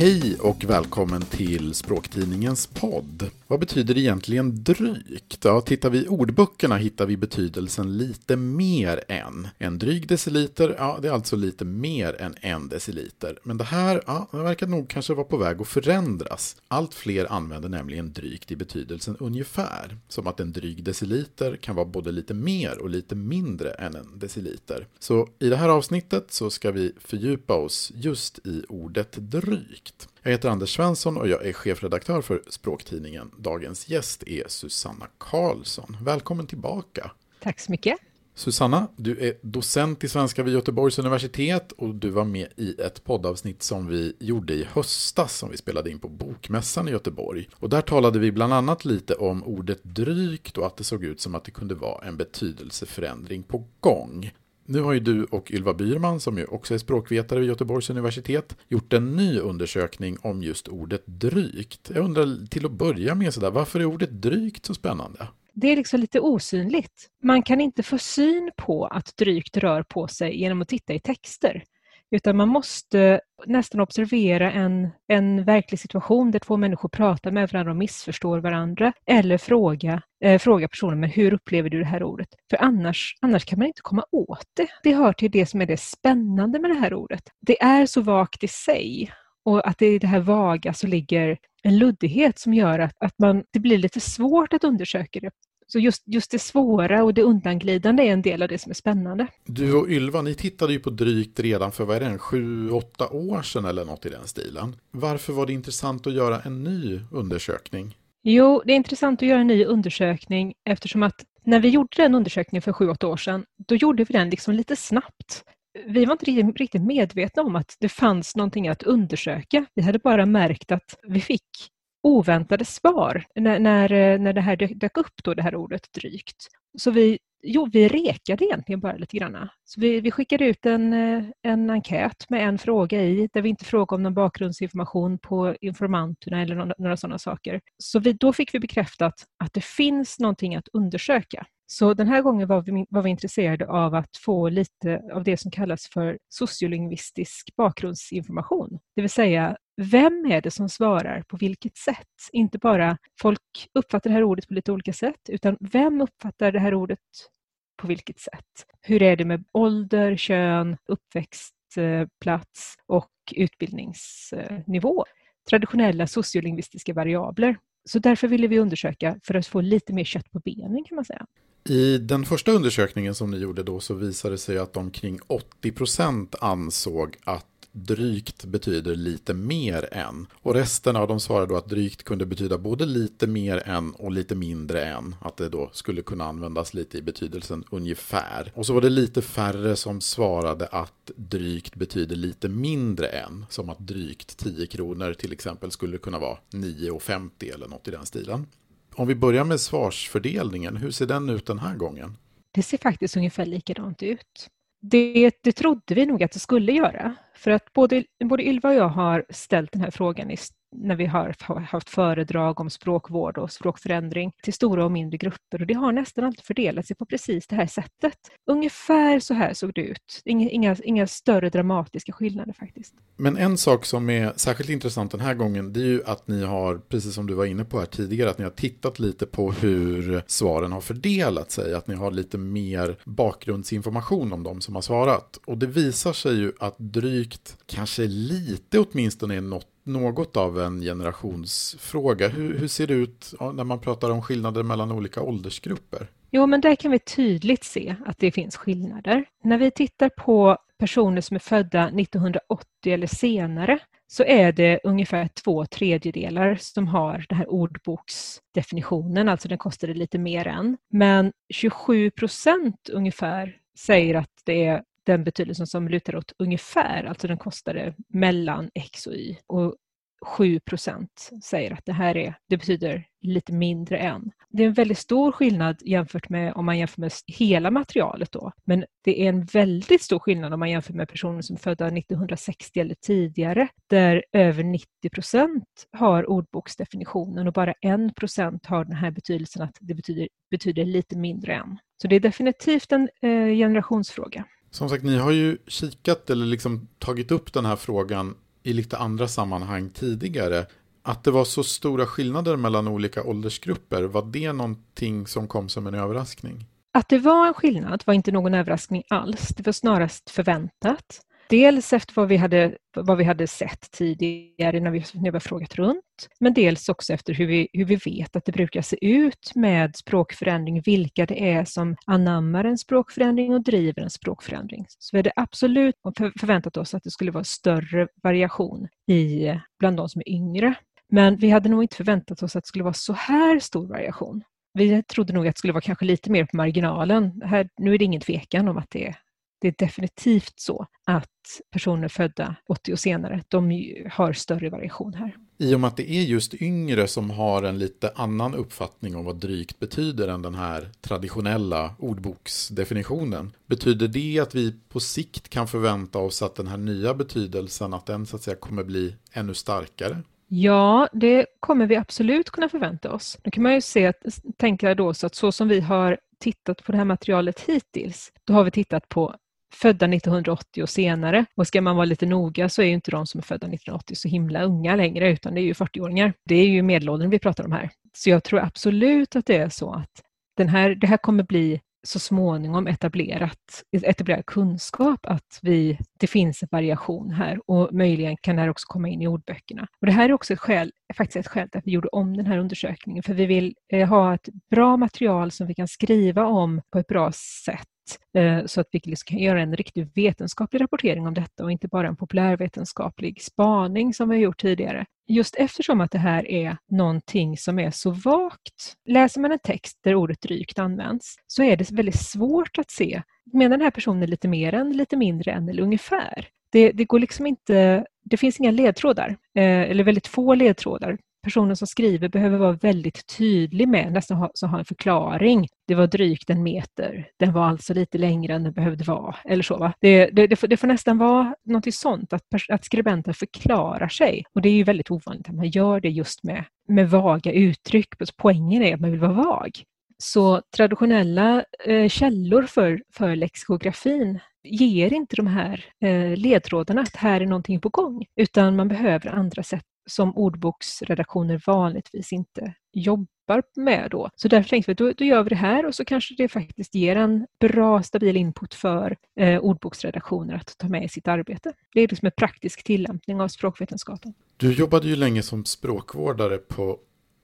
Hej och välkommen till Språktidningens podd. Vad betyder egentligen drygt? Ja, tittar vi i ordböckerna hittar vi betydelsen lite mer än. En dryg deciliter, ja det är alltså lite mer än en deciliter. Men det här, ja, det verkar nog kanske vara på väg att förändras. Allt fler använder nämligen drygt i betydelsen ungefär. Som att en dryg deciliter kan vara både lite mer och lite mindre än en deciliter. Så i det här avsnittet så ska vi fördjupa oss just i ordet drygt. Jag heter Anders Svensson och jag är chefredaktör för Språktidningen. Dagens gäst är Susanna Karlsson. Välkommen tillbaka. Tack så mycket. Susanna, du är docent i svenska vid Göteborgs universitet och du var med i ett poddavsnitt som vi gjorde i höstas som vi spelade in på Bokmässan i Göteborg. Och där talade vi bland annat lite om ordet drygt och att det såg ut som att det kunde vara en betydelseförändring på gång. Nu har ju du och Ylva Byrman, som ju också är språkvetare vid Göteborgs universitet, gjort en ny undersökning om just ordet drygt. Jag undrar till att börja med, sådär, varför är ordet drygt så spännande? Det är liksom lite osynligt. Man kan inte få syn på att drygt rör på sig genom att titta i texter. Utan man måste nästan observera en, en verklig situation där två människor pratar med varandra och missförstår varandra. Eller fråga, eh, fråga personen, men hur upplever du det här ordet? För annars, annars kan man inte komma åt det. Det hör till det som är det spännande med det här ordet. Det är så vagt i sig och att det i det här vaga så ligger en luddighet som gör att, att man, det blir lite svårt att undersöka det så just, just det svåra och det undanglidande är en del av det som är spännande. Du och Ylva, ni tittade ju på drygt redan för, vad är det, sju, åtta år sedan eller något i den stilen. Varför var det intressant att göra en ny undersökning? Jo, det är intressant att göra en ny undersökning eftersom att när vi gjorde den undersökningen för sju, åtta år sedan, då gjorde vi den liksom lite snabbt. Vi var inte riktigt medvetna om att det fanns någonting att undersöka. Vi hade bara märkt att vi fick oväntade svar när, när, eh, när det här dök upp, då, det här ordet drygt. Så vi, jo, vi rekade egentligen bara lite grann. Så vi, vi skickade ut en, eh, en enkät med en fråga i, där vi inte frågade om någon bakgrundsinformation på informanterna eller några, några sådana saker. Så vi, då fick vi bekräftat att det finns någonting att undersöka. Så den här gången var vi, var vi intresserade av att få lite av det som kallas för sociolingvistisk bakgrundsinformation. Det vill säga, vem är det som svarar på vilket sätt? Inte bara folk uppfattar det här ordet på lite olika sätt, utan vem uppfattar det här ordet på vilket sätt? Hur är det med ålder, kön, uppväxtplats eh, och utbildningsnivå? Traditionella sociolingvistiska variabler. Så därför ville vi undersöka för att få lite mer kött på benen kan man säga. I den första undersökningen som ni gjorde då så visade det sig att omkring 80% ansåg att drygt betyder lite mer än. Och resten av dem svarade då att drygt kunde betyda både lite mer än och lite mindre än. Att det då skulle kunna användas lite i betydelsen ungefär. Och så var det lite färre som svarade att drygt betyder lite mindre än. Som att drygt 10 kronor till exempel skulle kunna vara 9,50 eller något i den stilen. Om vi börjar med svarsfördelningen, hur ser den ut den här gången? Det ser faktiskt ungefär likadant ut. Det, det trodde vi nog att det skulle göra. För att både, både Ylva och jag har ställt den här frågan i när vi har haft föredrag om språkvård och språkförändring till stora och mindre grupper och det har nästan alltid fördelat sig på precis det här sättet. Ungefär så här såg det ut. Inga, inga, inga större dramatiska skillnader faktiskt. Men en sak som är särskilt intressant den här gången det är ju att ni har, precis som du var inne på här tidigare, att ni har tittat lite på hur svaren har fördelat sig. Att ni har lite mer bakgrundsinformation om de som har svarat. Och det visar sig ju att drygt, kanske lite åtminstone är något något av en generationsfråga. Hur, hur, ser det ut när man pratar om skillnader mellan olika åldersgrupper? Jo, men där kan vi tydligt se att det finns skillnader. När vi tittar på personer som är födda 1980 eller senare så är det ungefär två tredjedelar som har den här ordboksdefinitionen, alltså den kostade lite mer än. Men 27 procent ungefär säger att det är den betydelsen som lutar åt ungefär, alltså den kostade mellan x och y. Och 7 procent säger att det här är, det betyder lite mindre än. Det är en väldigt stor skillnad jämfört med om man jämför med hela materialet då. Men det är en väldigt stor skillnad om man jämför med personer som är födda 1960 eller tidigare, där över 90 procent har ordboksdefinitionen och bara 1 procent har den här betydelsen att det betyder, betyder lite mindre än. Så det är definitivt en eh, generationsfråga. Som sagt, ni har ju kikat eller liksom tagit upp den här frågan i lite andra sammanhang tidigare. Att det var så stora skillnader mellan olika åldersgrupper, var det någonting som kom som en överraskning? Att det var en skillnad var inte någon överraskning alls. Det var snarast förväntat. Dels efter vad vi hade, vad vi hade sett tidigare när vi, när vi har frågat runt, men dels också efter hur vi, hur vi vet att det brukar se ut med språkförändring, vilka det är som anammar en språkförändring och driver en språkförändring. Så vi hade absolut förväntat oss att det skulle vara större variation i, bland de som är yngre. Men vi hade nog inte förväntat oss att det skulle vara så här stor variation. Vi trodde nog att det skulle vara kanske lite mer på marginalen. Här, nu är det ingen tvekan om att det är det är definitivt så att personer födda 80 och senare, de har större variation här. I och med att det är just yngre som har en lite annan uppfattning om vad drygt betyder än den här traditionella ordboksdefinitionen. Betyder det att vi på sikt kan förvänta oss att den här nya betydelsen, att den så att säga kommer bli ännu starkare? Ja, det kommer vi absolut kunna förvänta oss. Nu kan man ju se, tänka då så att så som vi har tittat på det här materialet hittills, då har vi tittat på födda 1980 och senare. Och ska man vara lite noga så är ju inte de som är födda 1980 så himla unga längre, utan det är ju 40-åringar. Det är ju medelåldern vi pratar om här. Så jag tror absolut att det är så att den här, det här kommer bli så småningom etablerat, etablerad kunskap att vi, det finns en variation här och möjligen kan det här också komma in i ordböckerna. Och det här är också ett skäl, faktiskt ett skäl till att vi gjorde om den här undersökningen, för vi vill eh, ha ett bra material som vi kan skriva om på ett bra sätt Eh, så att vi liksom kan göra en riktig vetenskaplig rapportering om detta och inte bara en populärvetenskaplig spaning som vi har gjort tidigare. Just eftersom att det här är någonting som är så vagt. Läser man en text där ordet drygt används så är det väldigt svårt att se, menar den här personen lite mer än, lite mindre än eller ungefär? Det, det går liksom inte, det finns inga ledtrådar, eh, eller väldigt få ledtrådar personen som skriver behöver vara väldigt tydlig med, nästan ha, så ha en förklaring. Det var drygt en meter, den var alltså lite längre än den behövde vara. Eller så, va? Det, det, det, får, det får nästan vara något sånt, att, att skribenten förklarar sig. Och det är ju väldigt ovanligt att man gör det just med, med vaga uttryck. Poängen är att man vill vara vag. Så traditionella eh, källor för, för lexikografin ger inte de här eh, ledtrådarna att här är någonting på gång, utan man behöver andra sätt som ordboksredaktioner vanligtvis inte jobbar med då. Så därför tänkte vi då, då gör vi det här och så kanske det faktiskt ger en bra stabil input för eh, ordboksredaktioner att ta med i sitt arbete. Det är liksom en praktisk tillämpning av språkvetenskapen. Du jobbade ju länge som språkvårdare på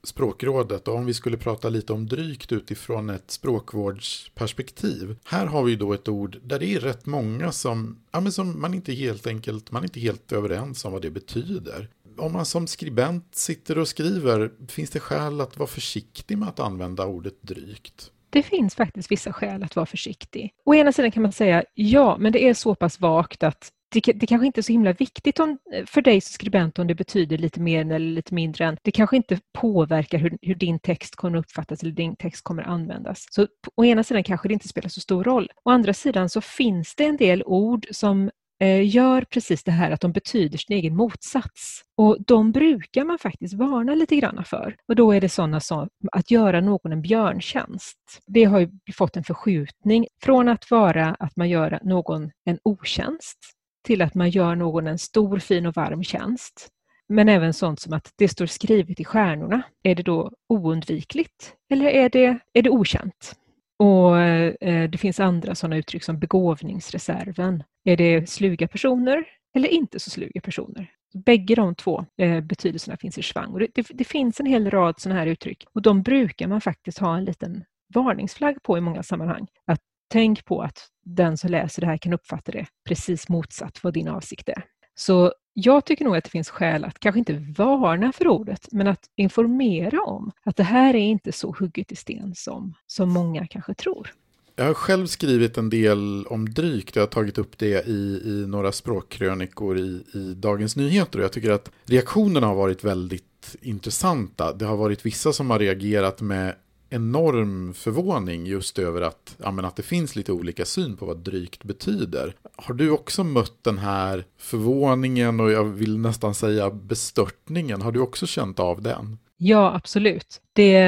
Språkrådet och om vi skulle prata lite om drygt utifrån ett språkvårdsperspektiv. Här har vi då ett ord där det är rätt många som, ja, men som man inte helt enkelt, man är inte helt överens om vad det betyder om man som skribent sitter och skriver, finns det skäl att vara försiktig med att använda ordet drygt? Det finns faktiskt vissa skäl att vara försiktig. Å ena sidan kan man säga ja, men det är så pass vagt att det, det kanske inte är så himla viktigt om, för dig som skribent om det betyder lite mer eller lite mindre än. Det kanske inte påverkar hur, hur din text kommer uppfattas eller din text kommer användas. Så å ena sidan kanske det inte spelar så stor roll. Å andra sidan så finns det en del ord som Eh, gör precis det här att de betyder sin egen motsats. Och de brukar man faktiskt varna lite grann för. Och då är det sådana som att göra någon en björntjänst. Det har ju fått en förskjutning från att vara att man gör någon en otjänst till att man gör någon en stor, fin och varm tjänst. Men även sånt som att det står skrivet i stjärnorna. Är det då oundvikligt eller är det, är det okänt? Och eh, Det finns andra sådana uttryck som begåvningsreserven. Är det sluga personer eller inte så sluga personer? Bägge de två eh, betydelserna finns i svang. Och det, det, det finns en hel rad sådana här uttryck och de brukar man faktiskt ha en liten varningsflagg på i många sammanhang. Att tänk på att den som läser det här kan uppfatta det precis motsatt vad din avsikt är. Så jag tycker nog att det finns skäl att kanske inte varna för ordet, men att informera om att det här är inte så hugget i sten som, som många kanske tror. Jag har själv skrivit en del om drygt. Jag har tagit upp det i, i några språkkrönikor i, i Dagens Nyheter. Och jag tycker att reaktionerna har varit väldigt intressanta. Det har varit vissa som har reagerat med enorm förvåning just över att, ja, men att det finns lite olika syn på vad drygt betyder. Har du också mött den här förvåningen och jag vill nästan säga bestörtningen? Har du också känt av den? Ja, absolut. Det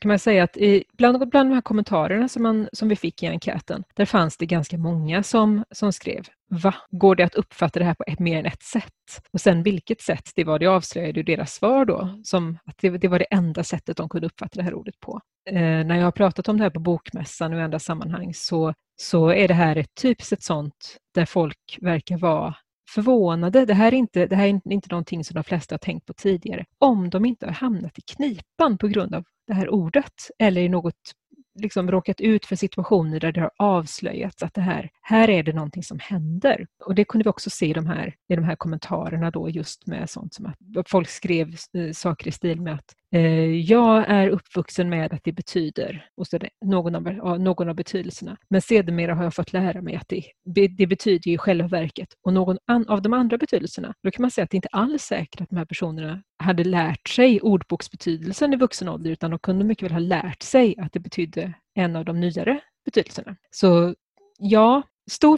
kan man säga att i, bland, bland de här kommentarerna som, man, som vi fick i enkäten, där fanns det ganska många som, som skrev Va? Går det att uppfatta det här på ett, mer än ett sätt? Och sen vilket sätt, det var det avslöjade ju deras svar då, som att det, det, var det enda sättet de kunde uppfatta det här ordet på. Eh, när jag har pratat om det här på Bokmässan och i andra sammanhang så, så är det här ett typiskt ett sånt där folk verkar vara förvånade. Det här, är inte, det här är inte någonting som de flesta har tänkt på tidigare. Om de inte har hamnat i knipan på grund av det här ordet eller i något liksom råkat ut för situationer där det har avslöjats att det här, här är det någonting som händer. Och det kunde vi också se i de här, i de här kommentarerna då just med sånt som att folk skrev eh, saker i stil med att Eh, jag är uppvuxen med att det betyder, och så det, någon, av, någon av betydelserna. Men sedermera har jag fått lära mig att det, det betyder i själva verket. Och någon an, av de andra betydelserna, då kan man säga att det inte alls är säkert att de här personerna hade lärt sig ordboksbetydelsen i vuxen ålder, utan de kunde mycket väl ha lärt sig att det betydde en av de nyare betydelserna. Så ja, stor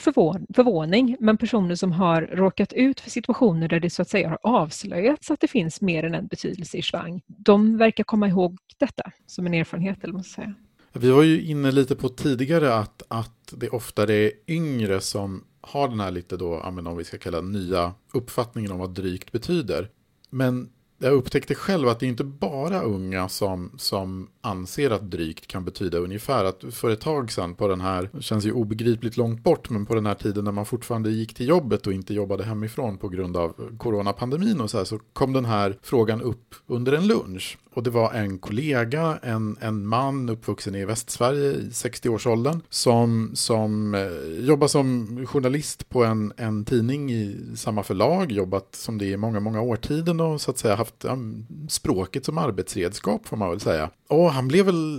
förvåning, men personer som har råkat ut för situationer där det så att säga har avslöjats att det finns mer än en betydelse i svang, de verkar komma ihåg detta som en erfarenhet. Eller man säga. Vi var ju inne lite på tidigare att, att det ofta är yngre som har den här lite då, om vi ska kalla nya uppfattningen om vad drygt betyder. Men jag upptäckte själv att det är inte bara unga som, som anser att drygt kan betyda ungefär. Att för ett tag sedan på den här, det känns ju obegripligt långt bort, men på den här tiden när man fortfarande gick till jobbet och inte jobbade hemifrån på grund av coronapandemin och så här, så kom den här frågan upp under en lunch. Och det var en kollega, en, en man uppvuxen i Västsverige i 60-årsåldern som, som eh, jobbar som journalist på en, en tidning i samma förlag, jobbat som det i många, många årtiden och så att säga haft um, språket som arbetsredskap får man väl säga. Och han blev väl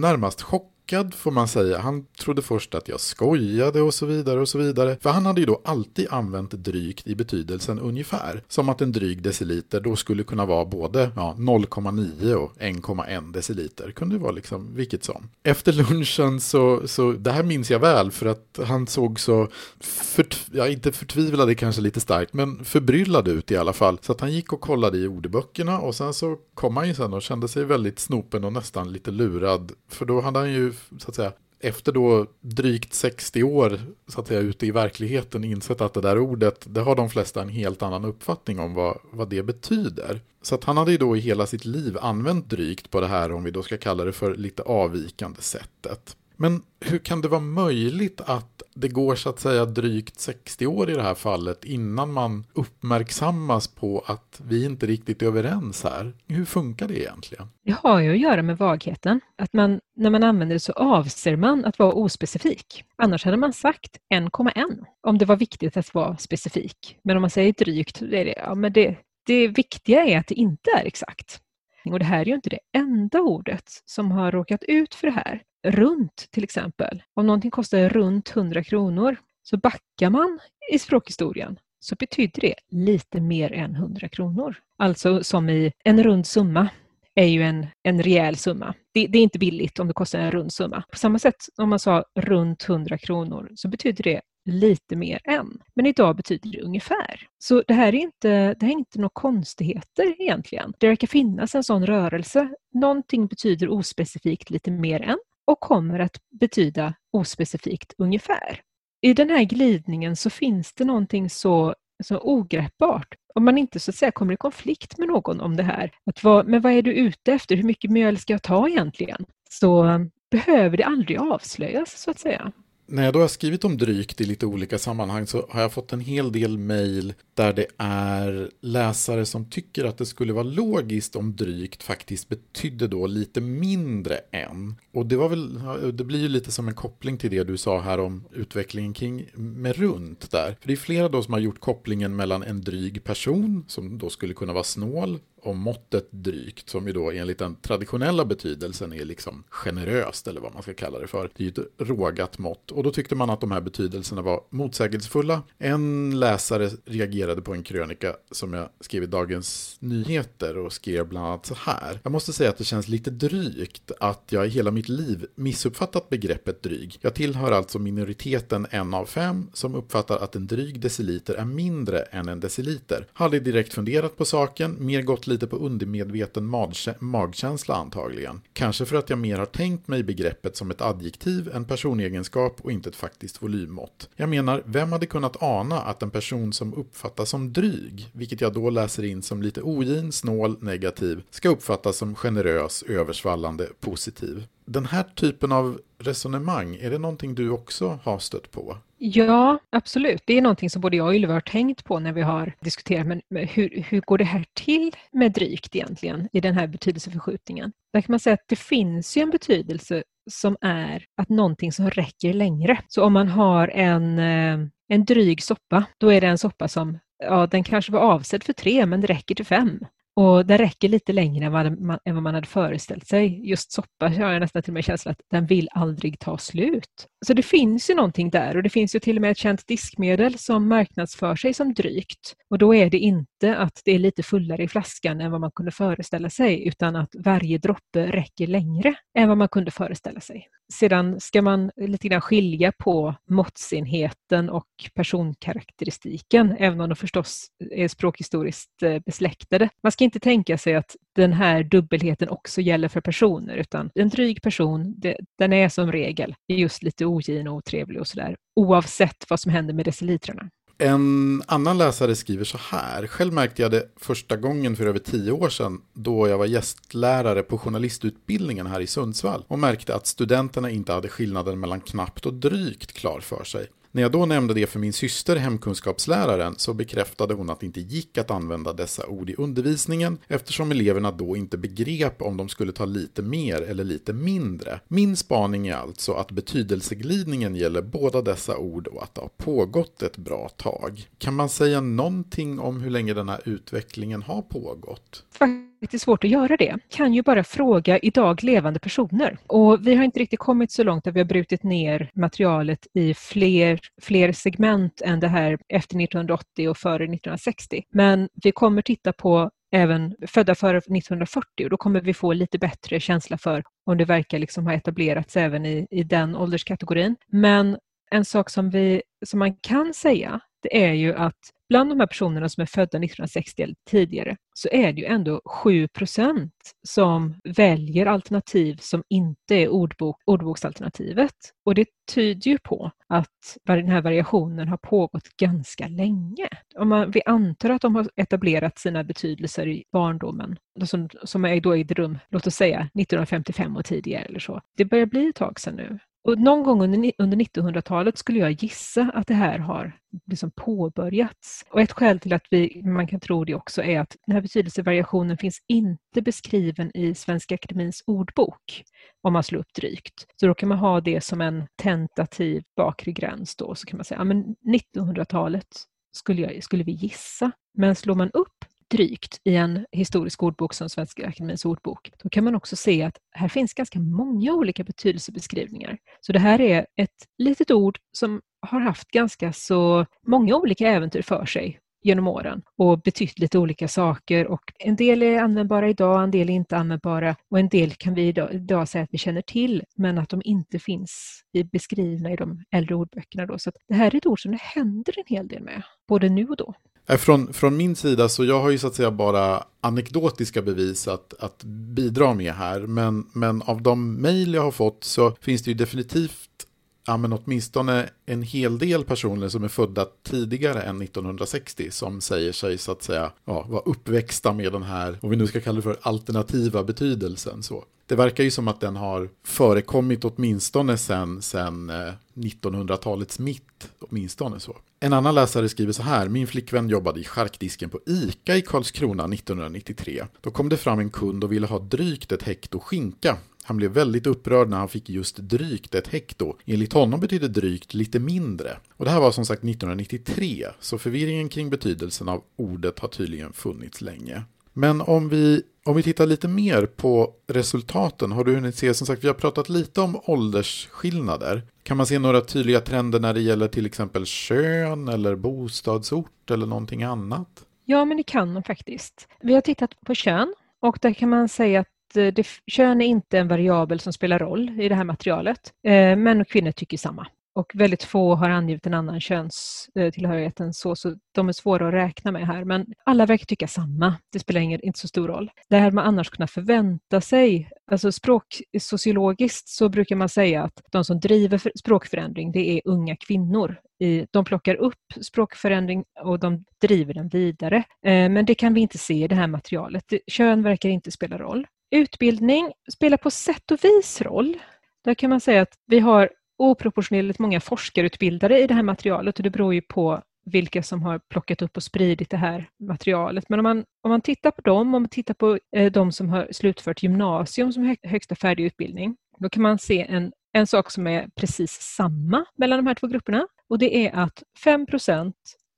närmast chockad chockad får man säga. Han trodde först att jag skojade och så vidare och så vidare. För han hade ju då alltid använt drygt i betydelsen ungefär. Som att en dryg deciliter då skulle kunna vara både ja, 0,9 och 1,1 deciliter. Kunde vara liksom vilket som. Efter lunchen så, så, det här minns jag väl för att han såg så, fört, ja inte förtvivlade kanske lite starkt, men förbryllad ut i alla fall. Så att han gick och kollade i ordböckerna och sen så kom han ju sen och kände sig väldigt snopen och nästan lite lurad. För då hade han ju så att säga, efter då drygt 60 år så att säga, ute i verkligheten insett att det där ordet, det har de flesta en helt annan uppfattning om vad, vad det betyder. Så att han hade ju då i hela sitt liv använt drygt på det här, om vi då ska kalla det för lite avvikande sättet. Men hur kan det vara möjligt att det går så att säga drygt 60 år i det här fallet innan man uppmärksammas på att vi inte riktigt är överens här? Hur funkar det egentligen? Det har ju att göra med vagheten. Att man, när man använder det så avser man att vara ospecifik. Annars hade man sagt 1,1 om det var viktigt att vara specifik. Men om man säger drygt, det är det, ja, men det, det viktiga är att det inte är exakt. Och det här är ju inte det enda ordet som har råkat ut för det här runt till exempel. Om någonting kostar runt 100 kronor så backar man i språkhistorien så betyder det lite mer än 100 kronor. Alltså som i en rund summa är ju en, en rejäl summa. Det, det, är inte billigt om det kostar en rund summa. På samma sätt om man sa runt 100 kronor så betyder det lite mer än. Men idag betyder det ungefär. Så det här är inte, det här är inte några konstigheter egentligen. Det verkar finnas en sån rörelse. Någonting betyder ospecifikt lite mer än och kommer att betyda ospecifikt ungefär. I den här glidningen så finns det någonting så, så ogreppbart. Om man inte så att säga kommer i konflikt med någon om det här, att vad, men vad är du ute efter, hur mycket mjöl ska jag ta egentligen? Så behöver det aldrig avslöjas så att säga när jag då har skrivit om drygt i lite olika sammanhang så har jag fått en hel del mejl där det är läsare som tycker att det skulle vara logiskt om drygt faktiskt betydde då lite mindre än. Och det var väl, det blir ju lite som en koppling till det du sa här om utvecklingen kring med runt där. För det är flera då som har gjort kopplingen mellan en dryg person som då skulle kunna vara snål om måttet drygt, som ju då enligt den traditionella betydelsen är liksom generöst, eller vad man ska kalla det för. Det är ju ett rågat mått. Och då tyckte man att de här betydelserna var motsägelsefulla. En läsare reagerade på en krönika som jag skrev i Dagens Nyheter och skrev bland annat så här. Jag måste säga att det känns lite drygt att jag i hela mitt liv missuppfattat begreppet dryg. Jag tillhör alltså minoriteten en av fem som uppfattar att en dryg deciliter är mindre än en deciliter. Hade direkt funderat på saken, mer gått lite på undermedveten magkänsla antagligen. Kanske för att jag mer har tänkt mig begreppet som ett adjektiv, en personegenskap och inte ett faktiskt volymmått. Jag menar, vem hade kunnat ana att en person som uppfattas som dryg, vilket jag då läser in som lite ogin, snål, negativ, ska uppfattas som generös, översvallande, positiv. Den här typen av resonemang, är det någonting du också har stött på? Ja, absolut. Det är någonting som både jag och Ylva har tänkt på när vi har diskuterat men hur, hur går det här till med drygt egentligen i den här betydelseförskjutningen? Där kan man säga att det finns ju en betydelse som är att någonting som räcker längre. Så om man har en, eh, en dryg soppa, då är det en soppa som ja, den kanske var avsedd för tre men det räcker till fem. Och den räcker lite längre än vad, man, än vad man hade föreställt sig. Just soppa har jag nästan till och med känslan att den vill aldrig ta slut. Så det finns ju någonting där och det finns ju till och med ett känt diskmedel som marknadsför sig som drygt. Och då är det inte att det är lite fullare i flaskan än vad man kunde föreställa sig utan att varje droppe räcker längre än vad man kunde föreställa sig. Sedan ska man lite grann skilja på måttsenheten och personkaraktäristiken, även om de förstås är språkhistoriskt eh, besläktade. Man ska inte tänka sig att den här dubbelheten också gäller för personer, utan en dryg person, det, den är som regel just lite ogin och otrevlig och sådär, oavsett vad som händer med decilitrarna. En annan läsare skriver så här. Själv märkte jag det första gången för över tio år sedan då jag var gästlärare på journalistutbildningen här i Sundsvall och märkte att studenterna inte hade skillnaden mellan knappt och drygt klar för sig. När jag då nämnde det för min syster, hemkunskapsläraren, så bekräftade hon att det inte gick att använda dessa ord i undervisningen eftersom eleverna då inte begrep om de skulle ta lite mer eller lite mindre. Min spaning är alltså att betydelseglidningen gäller båda dessa ord och att det har pågått ett bra tag. Kan man säga någonting om hur länge den här utvecklingen har pågått? Lite svårt att göra det. Kan ju bara fråga idag levande personer. Och vi har inte riktigt kommit så långt att vi har brutit ner materialet i fler, fler segment än det här efter 1980 och före 1960. Men vi kommer titta på även födda före 1940 och då kommer vi få lite bättre känsla för om det verkar liksom ha etablerats även i, i den ålderskategorin. Men en sak som, vi, som man kan säga det är ju att bland de här personerna som är födda 1960 eller tidigare så är det ju ändå 7% som väljer alternativ som inte är ordbok, ordboksalternativet. Och det tyder ju på att den här variationen har pågått ganska länge. Om man, vi antar att de har etablerat sina betydelser i barndomen, som, som är då ägde rum, låt oss säga 1955 och tidigare eller så. Det börjar bli ett tag sedan nu. Och någon gång under, under 1900-talet skulle jag gissa att det här har liksom påbörjats. Och ett skäl till att vi, man kan tro det också är att den här betydelsevariationen finns inte beskriven i Svenska Akademins ordbok om man slår upp drygt. Så då kan man ha det som en tentativ bakre gräns då, så kan man säga att ja, 1900-talet skulle, skulle vi gissa. Men slår man upp drygt i en historisk ordbok som Svenska Akademiens ordbok, då kan man också se att här finns ganska många olika betydelsebeskrivningar. Så det här är ett litet ord som har haft ganska så många olika äventyr för sig genom åren och betytt lite olika saker och en del är användbara idag, en del är inte användbara och en del kan vi idag, idag säga att vi känner till men att de inte finns beskrivna i de äldre ordböckerna. Då. Så det här är ett ord som det händer en hel del med, både nu och då. Eh, från, från min sida så jag har ju så att säga bara anekdotiska bevis att, att bidra med här. Men, men av de mejl jag har fått så finns det ju definitivt ja, men åtminstone en hel del personer som är födda tidigare än 1960 som säger sig så att säga ja, vara uppväxta med den här, om vi nu ska kalla det för alternativa betydelsen. Så. Det verkar ju som att den har förekommit åtminstone sen, sen eh, 1900-talets mitt, åtminstone så. En annan läsare skriver så här, min flickvän jobbade i charkdisken på ICA i Karlskrona 1993. Då kom det fram en kund och ville ha drygt ett hekto skinka. Han blev väldigt upprörd när han fick just drygt ett hekto. Enligt honom betyder drygt lite mindre. Och det här var som sagt 1993, så förvirringen kring betydelsen av ordet har tydligen funnits länge. Men om vi, om vi tittar lite mer på resultaten, har du hunnit se, som sagt vi har pratat lite om åldersskillnader. Kan man se några tydliga trender när det gäller till exempel kön eller bostadsort eller någonting annat? Ja, men det kan man faktiskt. Vi har tittat på kön och där kan man säga att eh, det, kön är inte en variabel som spelar roll i det här materialet. Eh, män och kvinnor tycker samma och väldigt få har angivit en annan könstillhörighet än så, så de är svåra att räkna med här. Men alla verkar tycka samma. Det spelar ingen, inte så stor roll. Det här man annars kunnat förvänta sig, alltså språksociologiskt så brukar man säga att de som driver språkförändring, det är unga kvinnor. De plockar upp språkförändring och de driver den vidare. Eh, men det kan vi inte se i det här materialet. Kön verkar inte spela roll. Utbildning spelar på sätt och vis roll. Där kan man säga att vi har oproportionerligt många forskarutbildade i det här materialet och det beror ju på vilka som har plockat upp och spridit det här materialet. Men om man, om man tittar på dem, om man tittar på eh, de som har slutfört gymnasium som högsta färdig utbildning, då kan man se en, en sak som är precis samma mellan de här två grupperna och det är att 5%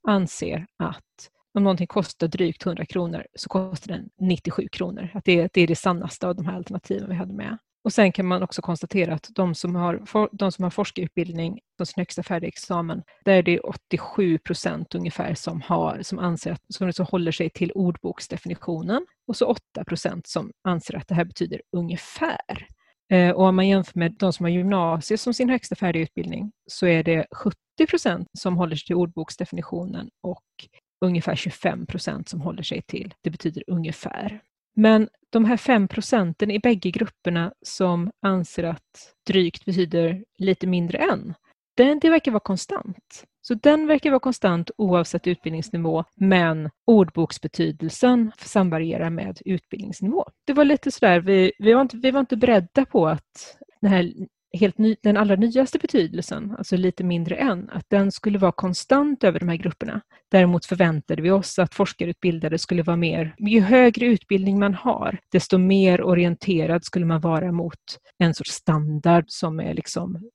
anser att om någonting kostar drygt 100 kronor så kostar den 97 kronor. Att det, det är det sannaste av de här alternativen vi hade med. Och sen kan man också konstatera att de som har, de som har forskarutbildning, de som högsta färdiga examen, där är det 87 procent ungefär som, har, som anser att, som, som håller sig till ordboksdefinitionen och så 8 procent som anser att det här betyder ungefär. Eh, och om man jämför med de som har gymnasiet som sin högsta färdiga utbildning så är det 70 procent som håller sig till ordboksdefinitionen och ungefär 25 procent som håller sig till det betyder ungefär. Men de här fem procenten i bägge grupperna som anser att drygt betyder lite mindre än, den, det verkar vara konstant. Så den verkar vara konstant oavsett utbildningsnivå, men ordboksbetydelsen samvarierar med utbildningsnivå. Det var lite sådär, vi, vi, var inte, vi var inte beredda på att den här helt ny, den allra nyaste betydelsen, alltså lite mindre än, att den skulle vara konstant över de här grupperna. Däremot förväntade vi oss att forskarutbildade skulle vara mer, ju högre utbildning man har, desto mer orienterad skulle man vara mot en sorts standard som är liksom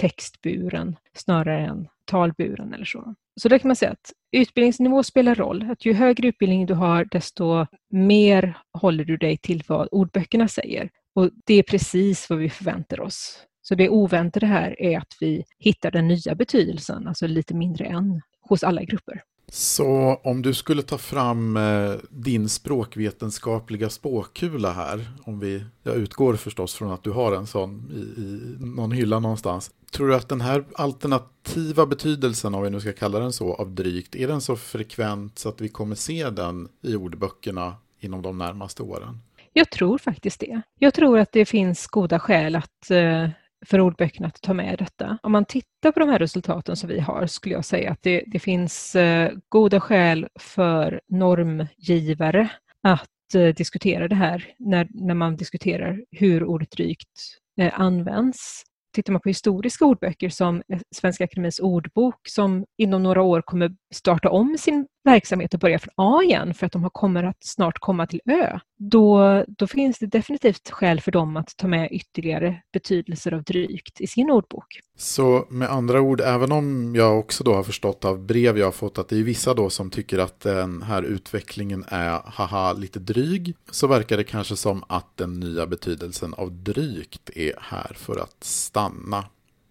textburen snarare än talburen eller så. Så där kan man säga att utbildningsnivå spelar roll. Att ju högre utbildning du har, desto mer håller du dig till vad ordböckerna säger. Och det är precis vad vi förväntar oss. Så det oväntade här är att vi hittar den nya betydelsen, alltså lite mindre än, hos alla grupper. Så om du skulle ta fram eh, din språkvetenskapliga spåkula här, om vi, jag utgår förstås från att du har en sån i, i någon hylla någonstans. Tror du att den här alternativa betydelsen, om vi nu ska kalla den så, av drygt, är den så frekvent så att vi kommer se den i ordböckerna inom de närmaste åren? Jag tror faktiskt det. Jag tror att det finns goda skäl att eh, för ordböckerna att ta med detta. Om man tittar på de här resultaten som vi har skulle jag säga att det, det finns eh, goda skäl för normgivare att eh, diskutera det här när, när man diskuterar hur ordet drygt eh, används tittar man på historiska ordböcker som Svenska Akademiens ordbok som inom några år kommer starta om sin verksamhet och börja från A igen för att de kommer att snart komma till Ö, då, då finns det definitivt skäl för dem att ta med ytterligare betydelser av drygt i sin ordbok. Så med andra ord, även om jag också då har förstått av brev jag har fått att det är vissa då som tycker att den här utvecklingen är haha lite dryg, så verkar det kanske som att den nya betydelsen av drygt är här för att stanna.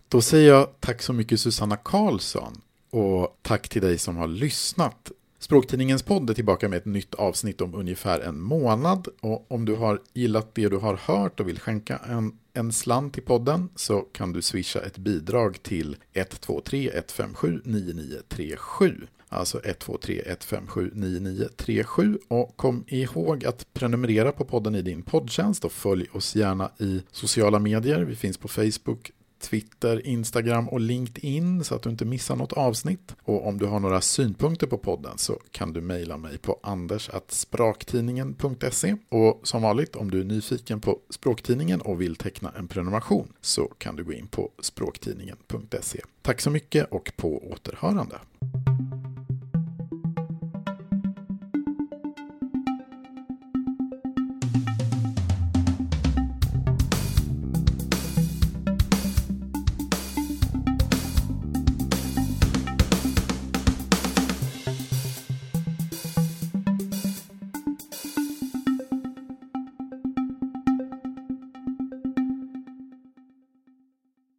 Då säger jag tack så mycket Susanna Karlsson och tack till dig som har lyssnat. Språktidningens podd är tillbaka med ett nytt avsnitt om ungefär en månad. Och om du har gillat det du har hört och vill skänka en, en slant till podden så kan du swisha ett bidrag till 123 157 9937. Alltså 123 157 9937. Och kom ihåg att prenumerera på podden i din poddtjänst och följ oss gärna i sociala medier. Vi finns på Facebook, Twitter, Instagram och LinkedIn så att du inte missar något avsnitt. Och om du har några synpunkter på podden så kan du mejla mig på anders.spraktidningen.se och som vanligt om du är nyfiken på Språktidningen och vill teckna en prenumeration så kan du gå in på språktidningen.se. Tack så mycket och på återhörande.